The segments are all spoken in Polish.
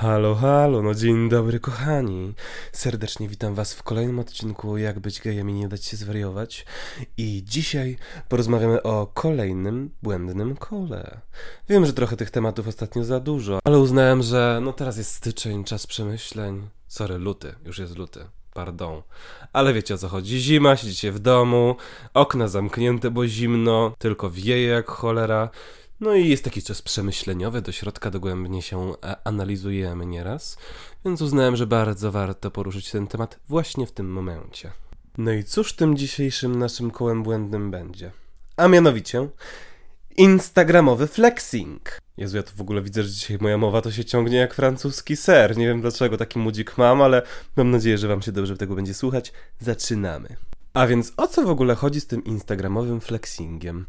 Halo, halo, no dzień dobry kochani. Serdecznie witam was w kolejnym odcinku Jak być gejem i nie dać się zwariować. I dzisiaj porozmawiamy o kolejnym błędnym kole. Wiem, że trochę tych tematów ostatnio za dużo, ale uznałem, że no teraz jest styczeń, czas przemyśleń. Sorry, luty, już jest luty. Pardon. Ale wiecie o co chodzi. Zima, siedzicie w domu, okna zamknięte, bo zimno, tylko wieje jak cholera. No i jest taki czas przemyśleniowy, do środka dogłębnie się e, analizujemy nieraz, więc uznałem, że bardzo warto poruszyć ten temat właśnie w tym momencie. No i cóż tym dzisiejszym naszym kołem błędnym będzie? A mianowicie Instagramowy flexing. Jezu, ja to w ogóle widzę, że dzisiaj moja mowa to się ciągnie jak francuski ser. Nie wiem dlaczego taki mudzik mam, ale mam nadzieję, że wam się dobrze tego będzie słuchać. Zaczynamy. A więc o co w ogóle chodzi z tym instagramowym flexingiem?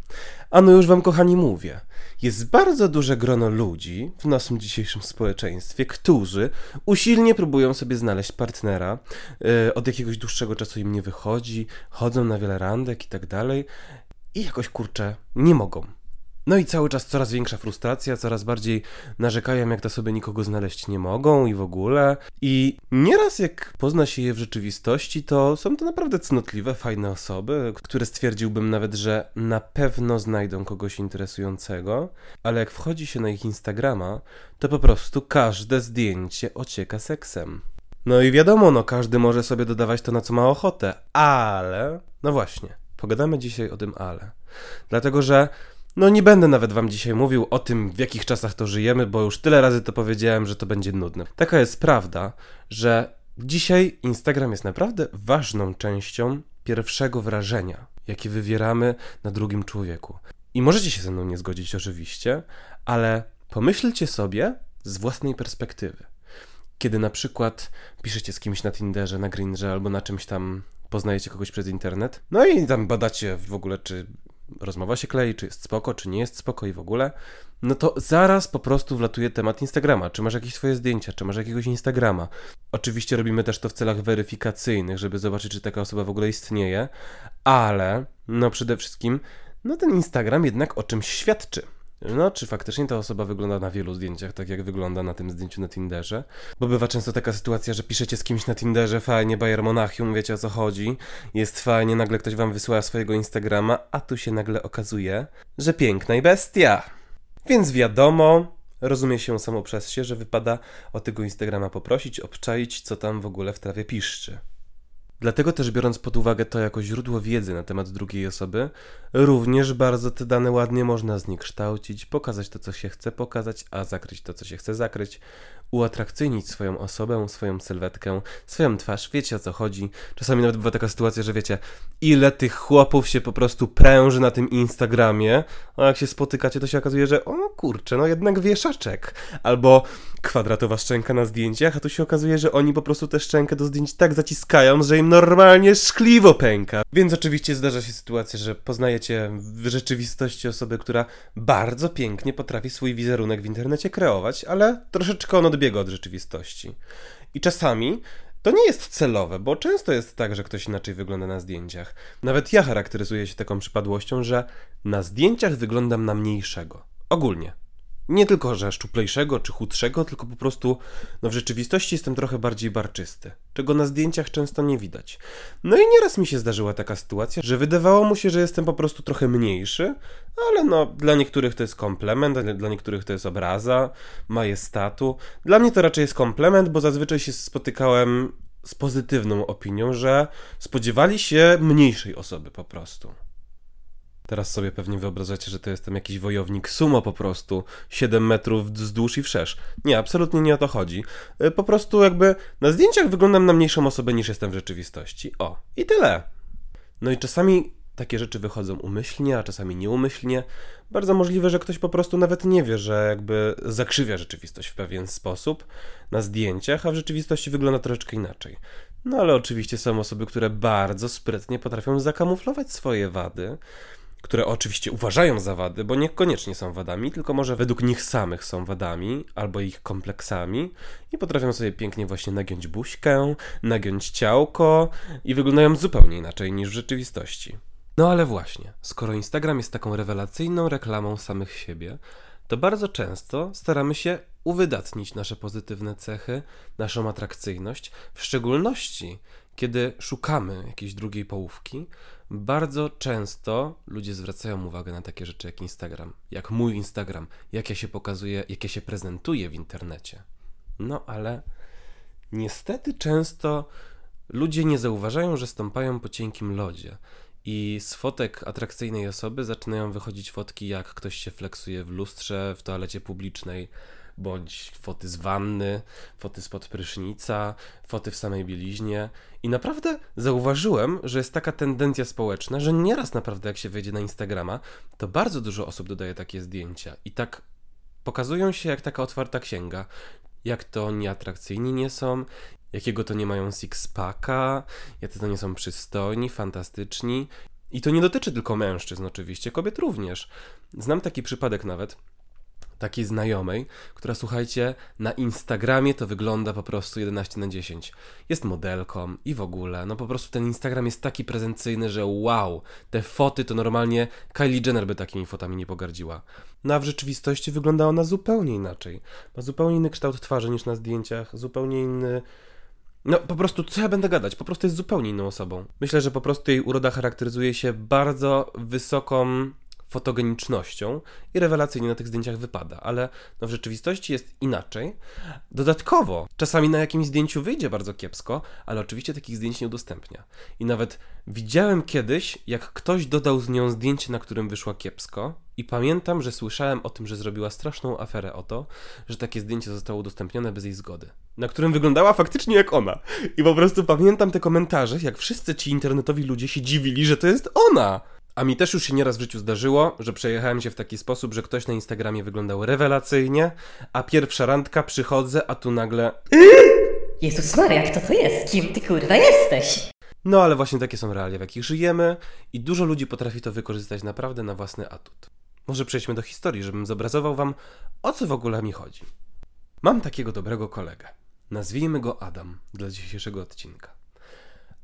Ano już wam kochani mówię. Jest bardzo duże grono ludzi w naszym dzisiejszym społeczeństwie, którzy usilnie próbują sobie znaleźć partnera. Yy, od jakiegoś dłuższego czasu im nie wychodzi, chodzą na wiele randek i tak dalej. I jakoś kurczę, nie mogą. No i cały czas coraz większa frustracja, coraz bardziej narzekają, jak to sobie nikogo znaleźć nie mogą i w ogóle. I nieraz jak pozna się je w rzeczywistości, to są to naprawdę cnotliwe, fajne osoby, które stwierdziłbym nawet, że na pewno znajdą kogoś interesującego, ale jak wchodzi się na ich Instagrama, to po prostu każde zdjęcie ocieka seksem. No i wiadomo, no każdy może sobie dodawać to na co ma ochotę, ale no właśnie, pogadamy dzisiaj o tym ale. Dlatego, że no nie będę nawet wam dzisiaj mówił o tym, w jakich czasach to żyjemy, bo już tyle razy to powiedziałem, że to będzie nudne. Taka jest prawda, że dzisiaj Instagram jest naprawdę ważną częścią pierwszego wrażenia, jakie wywieramy na drugim człowieku. I możecie się ze mną nie zgodzić oczywiście, ale pomyślcie sobie z własnej perspektywy. Kiedy na przykład piszecie z kimś na Tinderze, na Grindrze albo na czymś tam poznajecie kogoś przez internet, no i tam badacie w ogóle, czy rozmowa się klei, czy jest spoko, czy nie jest spoko i w ogóle, no to zaraz po prostu wlatuje temat Instagrama. Czy masz jakieś swoje zdjęcia, czy masz jakiegoś Instagrama. Oczywiście robimy też to w celach weryfikacyjnych, żeby zobaczyć, czy taka osoba w ogóle istnieje, ale no przede wszystkim, no ten Instagram jednak o czymś świadczy. No, czy faktycznie ta osoba wygląda na wielu zdjęciach, tak jak wygląda na tym zdjęciu na Tinderze? Bo bywa często taka sytuacja, że piszecie z kimś na Tinderze, fajnie, Bayer Monachium, wiecie o co chodzi, jest fajnie, nagle ktoś wam wysyła swojego Instagrama, a tu się nagle okazuje, że piękna i bestia. Więc wiadomo, rozumie się samo przez się, że wypada o tego Instagrama poprosić, obczaić, co tam w ogóle w trawie piszczy. Dlatego też biorąc pod uwagę to jako źródło wiedzy na temat drugiej osoby, również bardzo te dane ładnie można zniekształcić, pokazać to, co się chce pokazać, a zakryć to, co się chce zakryć, uatrakcyjnić swoją osobę, swoją sylwetkę, swoją twarz, wiecie o co chodzi. Czasami nawet bywa taka sytuacja, że wiecie, ile tych chłopów się po prostu pręży na tym Instagramie, a jak się spotykacie, to się okazuje, że o kurczę, no jednak wieszaczek. Albo kwadratowa szczęka na zdjęciach, a tu się okazuje, że oni po prostu tę szczękę do zdjęć tak zaciskają, że im normalnie szkliwo pęka. Więc oczywiście zdarza się sytuacja, że poznajecie w rzeczywistości osobę, która bardzo pięknie potrafi swój wizerunek w internecie kreować, ale troszeczkę on odbiega od rzeczywistości. I czasami to nie jest celowe, bo często jest tak, że ktoś inaczej wygląda na zdjęciach. Nawet ja charakteryzuję się taką przypadłością, że na zdjęciach wyglądam na mniejszego. Ogólnie. Nie tylko, że szczuplejszego czy chudszego, tylko po prostu no w rzeczywistości jestem trochę bardziej barczysty, czego na zdjęciach często nie widać. No i nieraz mi się zdarzyła taka sytuacja, że wydawało mu się, że jestem po prostu trochę mniejszy, ale no dla niektórych to jest komplement, dla niektórych to jest obraza, majestatu. Dla mnie to raczej jest komplement, bo zazwyczaj się spotykałem z pozytywną opinią, że spodziewali się mniejszej osoby po prostu. Teraz sobie pewnie wyobrażacie, że to jestem jakiś wojownik sumo po prostu, 7 metrów wzdłuż i wszerz. Nie, absolutnie nie o to chodzi. E, po prostu jakby na zdjęciach wyglądam na mniejszą osobę niż jestem w rzeczywistości. O, i tyle. No i czasami takie rzeczy wychodzą umyślnie, a czasami nieumyślnie. Bardzo możliwe, że ktoś po prostu nawet nie wie, że jakby zakrzywia rzeczywistość w pewien sposób na zdjęciach, a w rzeczywistości wygląda troszeczkę inaczej. No ale oczywiście są osoby, które bardzo sprytnie potrafią zakamuflować swoje wady które oczywiście uważają za wady, bo niekoniecznie są wadami, tylko może według nich samych są wadami albo ich kompleksami i potrafią sobie pięknie właśnie nagiąć buźkę, nagiąć ciałko i wyglądają zupełnie inaczej niż w rzeczywistości. No ale właśnie, skoro Instagram jest taką rewelacyjną reklamą samych siebie, to bardzo często staramy się uwydatnić nasze pozytywne cechy, naszą atrakcyjność, w szczególności kiedy szukamy jakiejś drugiej połówki, bardzo często ludzie zwracają uwagę na takie rzeczy jak Instagram, jak mój Instagram, jak ja się pokazuję, jak ja się prezentuję w internecie. No ale niestety często ludzie nie zauważają, że stąpają po cienkim lodzie. I z fotek atrakcyjnej osoby zaczynają wychodzić fotki, jak ktoś się fleksuje w lustrze, w toalecie publicznej, bądź foty z wanny, foty spod prysznica, foty w samej bieliźnie. I naprawdę zauważyłem, że jest taka tendencja społeczna, że nieraz naprawdę jak się wejdzie na Instagrama, to bardzo dużo osób dodaje takie zdjęcia. I tak pokazują się jak taka otwarta księga. Jak to nieatrakcyjni nie są, jakiego to nie mają six-packa, jacy to nie są przystojni, fantastyczni. I to nie dotyczy tylko mężczyzn oczywiście, kobiet również. Znam taki przypadek nawet, takiej znajomej, która słuchajcie, na Instagramie to wygląda po prostu 11 na 10. Jest modelką i w ogóle, no po prostu ten Instagram jest taki prezencyjny, że wow, te foty to normalnie Kylie Jenner by takimi fotami nie pogardziła. No a w rzeczywistości wygląda ona zupełnie inaczej. Ma zupełnie inny kształt twarzy niż na zdjęciach, zupełnie inny no, po prostu, co ja będę gadać? Po prostu jest zupełnie inną osobą. Myślę, że po prostu jej uroda charakteryzuje się bardzo wysoką fotogenicznością i rewelacyjnie na tych zdjęciach wypada, ale no w rzeczywistości jest inaczej. Dodatkowo, czasami na jakimś zdjęciu wyjdzie bardzo kiepsko, ale oczywiście takich zdjęć nie udostępnia. I nawet widziałem kiedyś, jak ktoś dodał z nią zdjęcie, na którym wyszła kiepsko, i pamiętam, że słyszałem o tym, że zrobiła straszną aferę o to, że takie zdjęcie zostało udostępnione bez jej zgody. Na którym wyglądała faktycznie jak ona. I po prostu pamiętam te komentarze, jak wszyscy ci internetowi ludzie się dziwili, że to jest ona. A mi też już się nieraz w życiu zdarzyło, że przejechałem się w taki sposób, że ktoś na Instagramie wyglądał rewelacyjnie, a pierwsza randka przychodzę, a tu nagle... Jezus Maria, kto to jest? Kim ty kurwa jesteś? No ale właśnie takie są realia, w jakich żyjemy i dużo ludzi potrafi to wykorzystać naprawdę na własny atut. Może przejdźmy do historii, żebym zobrazował wam, o co w ogóle mi chodzi. Mam takiego dobrego kolegę. Nazwijmy go Adam dla dzisiejszego odcinka.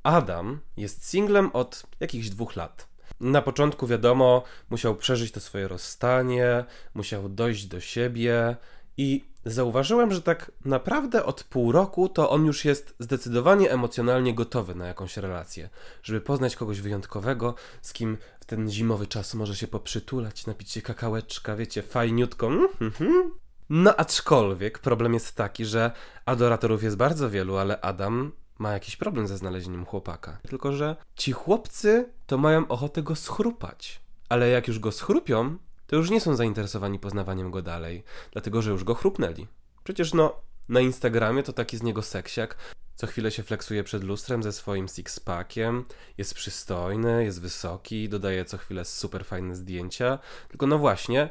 Adam jest singlem od jakichś dwóch lat. Na początku, wiadomo, musiał przeżyć to swoje rozstanie, musiał dojść do siebie i zauważyłem, że tak naprawdę od pół roku to on już jest zdecydowanie emocjonalnie gotowy na jakąś relację, żeby poznać kogoś wyjątkowego, z kim w ten zimowy czas może się poprzytulać, napić się kakałeczka, wiecie, fajniutko. Mhm. No aczkolwiek problem jest taki, że adoratorów jest bardzo wielu, ale Adam ma jakiś problem ze znalezieniem chłopaka. Tylko, że ci chłopcy to mają ochotę go schrupać. Ale jak już go schrupią, to już nie są zainteresowani poznawaniem go dalej, dlatego że już go chrupnęli. Przecież no, na Instagramie to taki z niego seksiak. Co chwilę się fleksuje przed lustrem ze swoim six-packiem, jest przystojny, jest wysoki, dodaje co chwilę super fajne zdjęcia. Tylko no właśnie,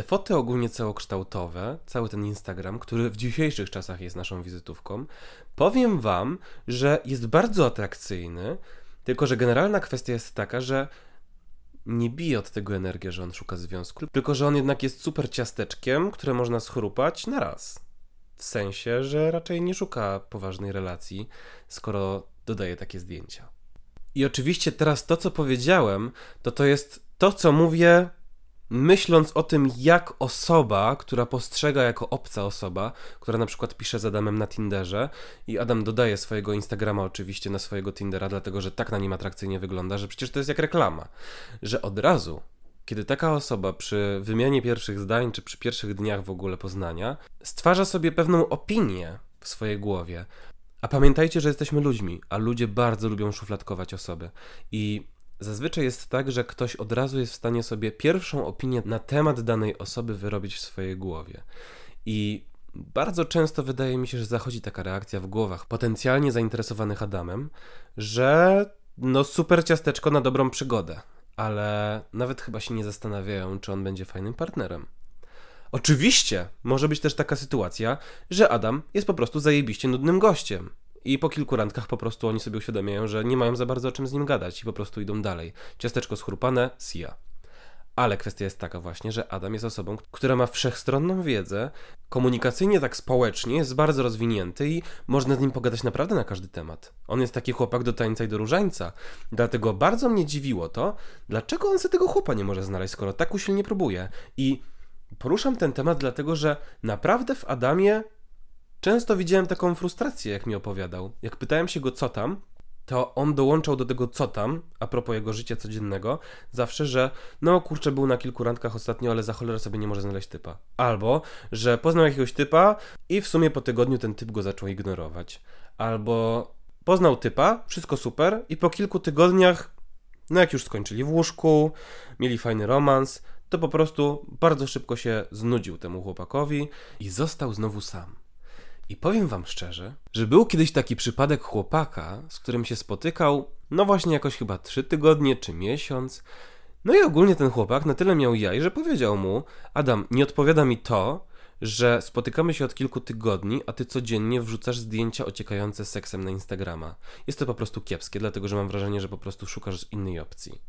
te foty ogólnie całokształtowe, cały ten Instagram, który w dzisiejszych czasach jest naszą wizytówką, powiem Wam, że jest bardzo atrakcyjny, tylko że generalna kwestia jest taka, że nie bije od tego energię, że on szuka związku, tylko że on jednak jest super ciasteczkiem, które można schrupać na raz. W sensie, że raczej nie szuka poważnej relacji, skoro dodaje takie zdjęcia. I oczywiście teraz to, co powiedziałem, to to jest to, co mówię myśląc o tym, jak osoba, która postrzega jako obca osoba, która na przykład pisze z Adamem na Tinderze i Adam dodaje swojego Instagrama oczywiście na swojego Tindera, dlatego że tak na nim atrakcyjnie wygląda, że przecież to jest jak reklama, że od razu kiedy taka osoba przy wymianie pierwszych zdań, czy przy pierwszych dniach w ogóle poznania, stwarza sobie pewną opinię w swojej głowie. A pamiętajcie, że jesteśmy ludźmi, a ludzie bardzo lubią szufladkować osoby. I Zazwyczaj jest tak, że ktoś od razu jest w stanie sobie pierwszą opinię na temat danej osoby wyrobić w swojej głowie. I bardzo często wydaje mi się, że zachodzi taka reakcja w głowach potencjalnie zainteresowanych Adamem, że no super ciasteczko na dobrą przygodę, ale nawet chyba się nie zastanawiają, czy on będzie fajnym partnerem. Oczywiście może być też taka sytuacja, że Adam jest po prostu zajebiście nudnym gościem i po kilku randkach po prostu oni sobie uświadamiają, że nie mają za bardzo o czym z nim gadać i po prostu idą dalej. Ciasteczko schrupane, sia. Ale kwestia jest taka właśnie, że Adam jest osobą, która ma wszechstronną wiedzę, komunikacyjnie tak społecznie jest bardzo rozwinięty i można z nim pogadać naprawdę na każdy temat. On jest taki chłopak do tańca i do różańca. Dlatego bardzo mnie dziwiło to, dlaczego on sobie tego chłopa nie może znaleźć, skoro tak usilnie próbuje. I Poruszam ten temat dlatego, że naprawdę w Adamie często widziałem taką frustrację, jak mi opowiadał. Jak pytałem się go, co tam, to on dołączał do tego, co tam, a propos jego życia codziennego, zawsze, że no kurczę, był na kilku randkach ostatnio, ale za cholerę sobie nie może znaleźć typa. Albo, że poznał jakiegoś typa i w sumie po tygodniu ten typ go zaczął ignorować. Albo poznał typa, wszystko super i po kilku tygodniach, no jak już skończyli w łóżku, mieli fajny romans, to po prostu bardzo szybko się znudził temu chłopakowi i został znowu sam. I powiem wam szczerze, że był kiedyś taki przypadek chłopaka, z którym się spotykał, no właśnie jakoś chyba trzy tygodnie czy miesiąc. No i ogólnie ten chłopak na tyle miał jaj, że powiedział mu: Adam, nie odpowiada mi to, że spotykamy się od kilku tygodni, a ty codziennie wrzucasz zdjęcia ociekające seksem na Instagrama. Jest to po prostu kiepskie, dlatego że mam wrażenie, że po prostu szukasz innej opcji.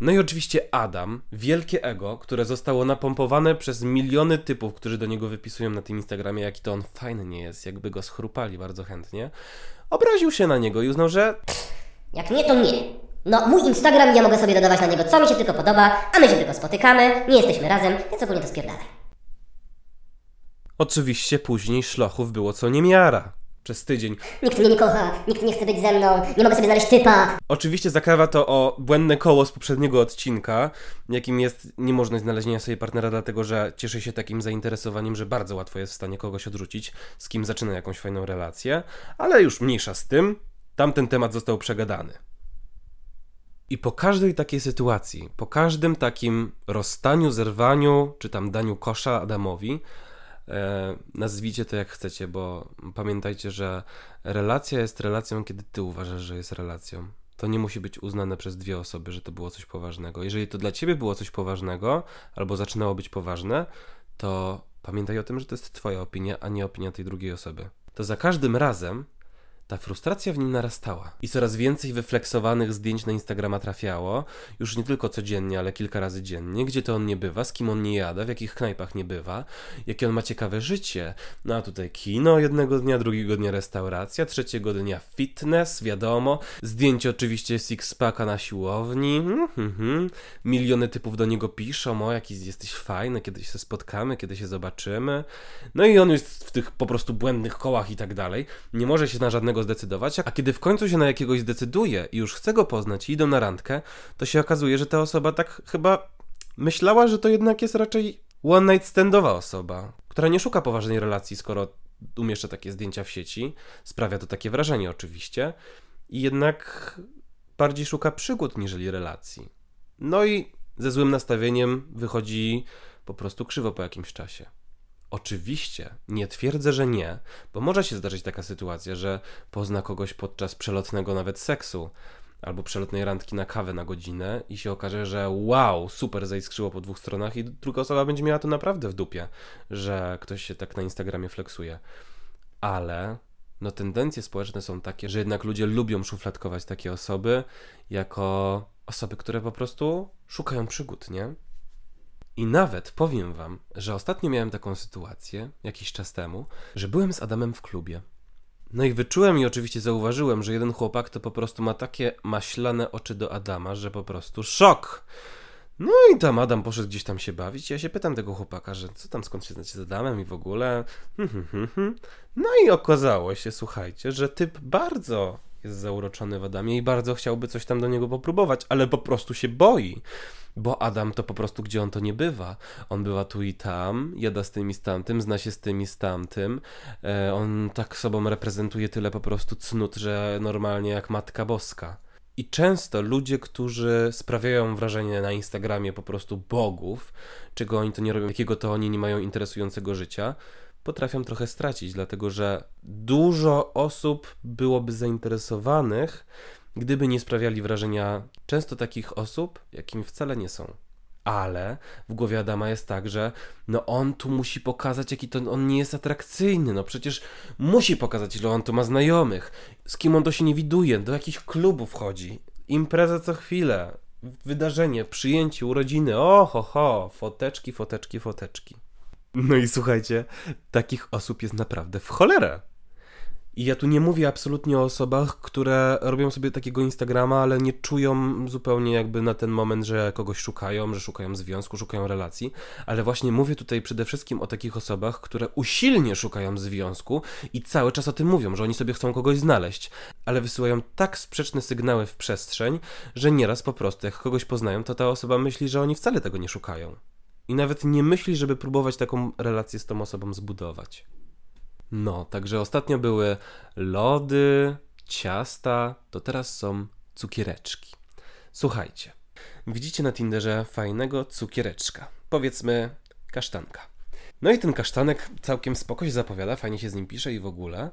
No i oczywiście Adam, wielkie ego, które zostało napompowane przez miliony typów, którzy do niego wypisują na tym Instagramie, jaki to on fajny nie jest, jakby go schrupali bardzo chętnie, obraził się na niego i uznał, że Jak nie, to nie. No, mój Instagram, ja mogę sobie dodawać na niego co mi się tylko podoba, a my się tylko spotykamy, nie jesteśmy razem, więc ogólnie to spierdalaj. oczywiście później szlochów było co niemiara. Przez tydzień. Nikt mnie nie kocha, nikt nie chce być ze mną, nie mogę sobie znaleźć typa. Oczywiście zakrawa to o błędne koło z poprzedniego odcinka, jakim jest niemożność znalezienia sobie partnera, dlatego że cieszy się takim zainteresowaniem, że bardzo łatwo jest w stanie kogoś odrzucić, z kim zaczyna jakąś fajną relację, ale już mniejsza z tym, tamten temat został przegadany. I po każdej takiej sytuacji, po każdym takim rozstaniu, zerwaniu, czy tam daniu kosza Adamowi, nazwijcie to jak chcecie, bo pamiętajcie, że relacja jest relacją, kiedy ty uważasz, że jest relacją. To nie musi być uznane przez dwie osoby, że to było coś poważnego. Jeżeli to dla ciebie było coś poważnego, albo zaczynało być poważne, to pamiętaj o tym, że to jest twoja opinia, a nie opinia tej drugiej osoby. To za każdym razem ta frustracja w nim narastała i coraz więcej wyfleksowanych zdjęć na Instagrama trafiało, już nie tylko codziennie, ale kilka razy dziennie, gdzie to on nie bywa, z kim on nie jada, w jakich knajpach nie bywa, jakie on ma ciekawe życie. No a tutaj kino jednego dnia, drugiego dnia restauracja, trzeciego dnia fitness, wiadomo, zdjęcie oczywiście six-packa na siłowni, mhm, mhm. miliony typów do niego piszą, o jaki jesteś fajny, kiedy się spotkamy, kiedy się zobaczymy. No i on jest w tych po prostu błędnych kołach i tak dalej, nie może się na żadnego zdecydować, a kiedy w końcu się na jakiegoś zdecyduje i już chce go poznać i idą na randkę, to się okazuje, że ta osoba tak chyba myślała, że to jednak jest raczej one night standowa osoba, która nie szuka poważnej relacji, skoro umieszcza takie zdjęcia w sieci. Sprawia to takie wrażenie oczywiście. I jednak bardziej szuka przygód niżeli relacji. No i ze złym nastawieniem wychodzi po prostu krzywo po jakimś czasie. Oczywiście, nie twierdzę, że nie, bo może się zdarzyć taka sytuacja, że pozna kogoś podczas przelotnego nawet seksu albo przelotnej randki na kawę na godzinę i się okaże, że wow, super zaiskrzyło po dwóch stronach i druga osoba będzie miała to naprawdę w dupie, że ktoś się tak na Instagramie flexuje. Ale no tendencje społeczne są takie, że jednak ludzie lubią szufladkować takie osoby jako osoby, które po prostu szukają przygód, nie? I nawet powiem wam, że ostatnio miałem taką sytuację, jakiś czas temu, że byłem z Adamem w klubie. No i wyczułem i oczywiście zauważyłem, że jeden chłopak to po prostu ma takie maślane oczy do Adama, że po prostu szok. No i tam Adam poszedł gdzieś tam się bawić. Ja się pytam tego chłopaka, że co tam, skąd się znacie z Adamem i w ogóle. Hmm, hmm, hmm. No i okazało się, słuchajcie, że typ bardzo jest zauroczony w Adamie i bardzo chciałby coś tam do niego popróbować, ale po prostu się boi. Bo Adam to po prostu gdzie on to nie bywa. On bywa tu i tam, jada z tym i z tamtym, zna się z tym i z tamtym. E, on tak sobą reprezentuje tyle po prostu cnót, że normalnie jak Matka Boska. I często ludzie, którzy sprawiają wrażenie na Instagramie po prostu bogów, czego oni to nie robią, jakiego to oni nie mają interesującego życia, potrafią trochę stracić, dlatego że dużo osób byłoby zainteresowanych, gdyby nie sprawiali wrażenia często takich osób, jakimi wcale nie są. Ale w głowie Adama jest tak, że no on tu musi pokazać, jaki to on nie jest atrakcyjny. No przecież musi pokazać, ile on tu ma znajomych, z kim on to się nie widuje, do jakich klubów chodzi. Impreza co chwilę, wydarzenie, przyjęcie, urodziny, oho, ho, foteczki, foteczki, foteczki. No i słuchajcie, takich osób jest naprawdę w cholerę. I ja tu nie mówię absolutnie o osobach, które robią sobie takiego Instagrama, ale nie czują zupełnie jakby na ten moment, że kogoś szukają, że szukają związku, szukają relacji, ale właśnie mówię tutaj przede wszystkim o takich osobach, które usilnie szukają związku i cały czas o tym mówią, że oni sobie chcą kogoś znaleźć, ale wysyłają tak sprzeczne sygnały w przestrzeń, że nieraz po prostu jak kogoś poznają, to ta osoba myśli, że oni wcale tego nie szukają. I nawet nie myśli, żeby próbować taką relację z tą osobą zbudować. No, także ostatnio były lody, ciasta, to teraz są cukiereczki. Słuchajcie, widzicie na Tinderze fajnego cukiereczka. Powiedzmy kasztanka. No i ten kasztanek całkiem spoko się zapowiada, fajnie się z nim pisze i w ogóle.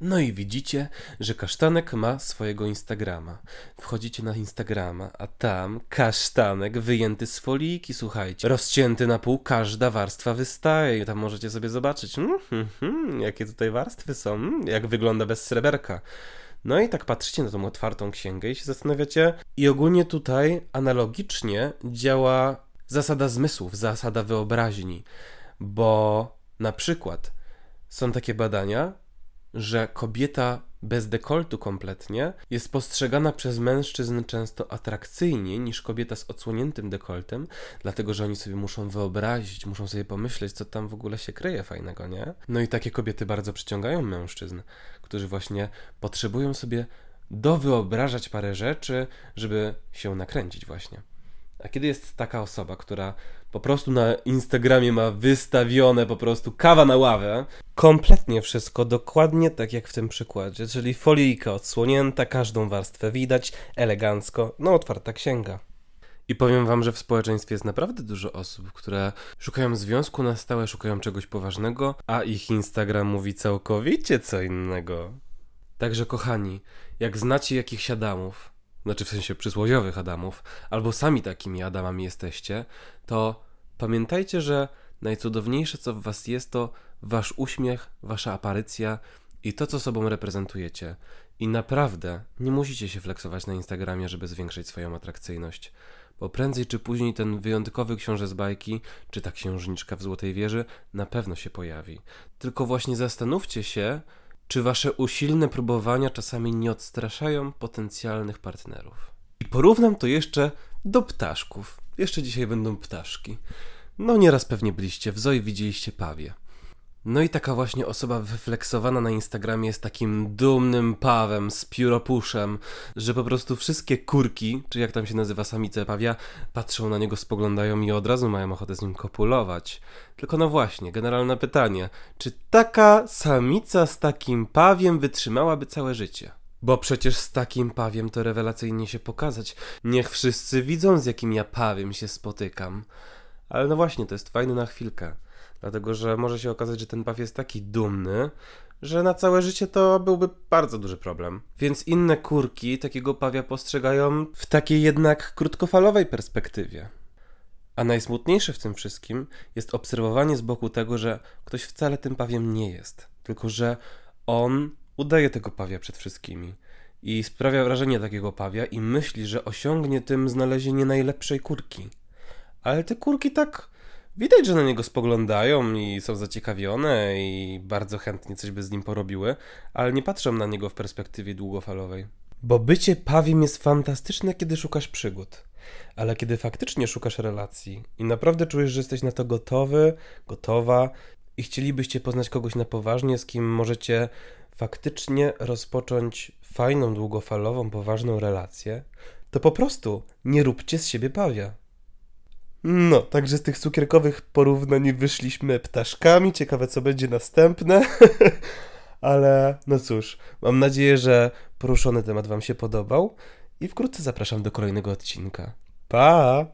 No i widzicie, że kasztanek ma swojego Instagrama. Wchodzicie na Instagrama, a tam kasztanek wyjęty z foliki, słuchajcie. Rozcięty na pół, każda warstwa wystaje. Tam możecie sobie zobaczyć, mm, jakie tutaj warstwy są, mm, jak wygląda bez sreberka. No i tak patrzycie na tą otwartą księgę i się zastanawiacie. I ogólnie tutaj analogicznie działa zasada zmysłów, zasada wyobraźni bo na przykład są takie badania, że kobieta bez dekoltu kompletnie jest postrzegana przez mężczyzn często atrakcyjniej niż kobieta z odsłoniętym dekoltem, dlatego że oni sobie muszą wyobrazić, muszą sobie pomyśleć, co tam w ogóle się kryje fajnego, nie? No i takie kobiety bardzo przyciągają mężczyzn, którzy właśnie potrzebują sobie dowyobrażać parę rzeczy, żeby się nakręcić właśnie. A kiedy jest taka osoba, która po prostu na Instagramie ma wystawione po prostu kawa na ławę, kompletnie wszystko dokładnie tak jak w tym przykładzie, czyli folijka odsłonięta, każdą warstwę widać, elegancko, no otwarta księga. I powiem wam, że w społeczeństwie jest naprawdę dużo osób, które szukają związku na stałe, szukają czegoś poważnego, a ich Instagram mówi całkowicie co innego. Także kochani, jak znacie jakichś Adamów, znaczy w sensie przysłowiowych Adamów, albo sami takimi Adamami jesteście, to pamiętajcie, że najcudowniejsze co w was jest to wasz uśmiech, wasza aparycja i to, co sobą reprezentujecie. I naprawdę nie musicie się flexować na Instagramie, żeby zwiększyć swoją atrakcyjność. Bo prędzej czy później ten wyjątkowy książę z bajki, czy ta księżniczka w Złotej Wieży na pewno się pojawi. Tylko właśnie zastanówcie się, czy wasze usilne próbowania czasami nie odstraszają potencjalnych partnerów? I porównam to jeszcze do ptaszków. Jeszcze dzisiaj będą ptaszki. No nieraz pewnie byliście w zoo i widzieliście pawie. No i taka właśnie osoba wyfleksowana na Instagramie jest takim dumnym pawem z pióropuszem, że po prostu wszystkie kurki, czy jak tam się nazywa samice pawia, patrzą na niego, spoglądają i od razu mają ochotę z nim kopulować. Tylko no właśnie, generalne pytanie, czy taka samica z takim pawiem wytrzymałaby całe życie? Bo przecież z takim pawiem to rewelacyjnie się pokazać. Niech wszyscy widzą, z jakim ja pawiem się spotykam. Ale no właśnie, to jest fajne na chwilkę. Dlatego, że może się okazać, że ten paw jest taki dumny, że na całe życie to byłby bardzo duży problem. Więc inne kurki takiego pawia postrzegają w takiej jednak krótkofalowej perspektywie. A najsmutniejsze w tym wszystkim jest obserwowanie z boku tego, że ktoś wcale tym pawiem nie jest, tylko że on udaje tego pawia przed wszystkimi i sprawia wrażenie takiego pawia i myśli, że osiągnie tym znalezienie najlepszej kurki. Ale te kurki tak Widać, że na niego spoglądają i są zaciekawione i bardzo chętnie coś by z nim porobiły, ale nie patrzą na niego w perspektywie długofalowej. Bo bycie pawiem jest fantastyczne, kiedy szukasz przygód. Ale kiedy faktycznie szukasz relacji i naprawdę czujesz, że jesteś na to gotowy, gotowa i chcielibyście poznać kogoś na poważnie, z kim możecie faktycznie rozpocząć fajną, długofalową, poważną relację, to po prostu nie róbcie z siebie pawia. No, także z tych cukierkowych porównań wyszliśmy ptaszkami. Ciekawe, co będzie następne. Ale no cóż, mam nadzieję, że poruszony temat Wam się podobał i wkrótce zapraszam do kolejnego odcinka. Pa!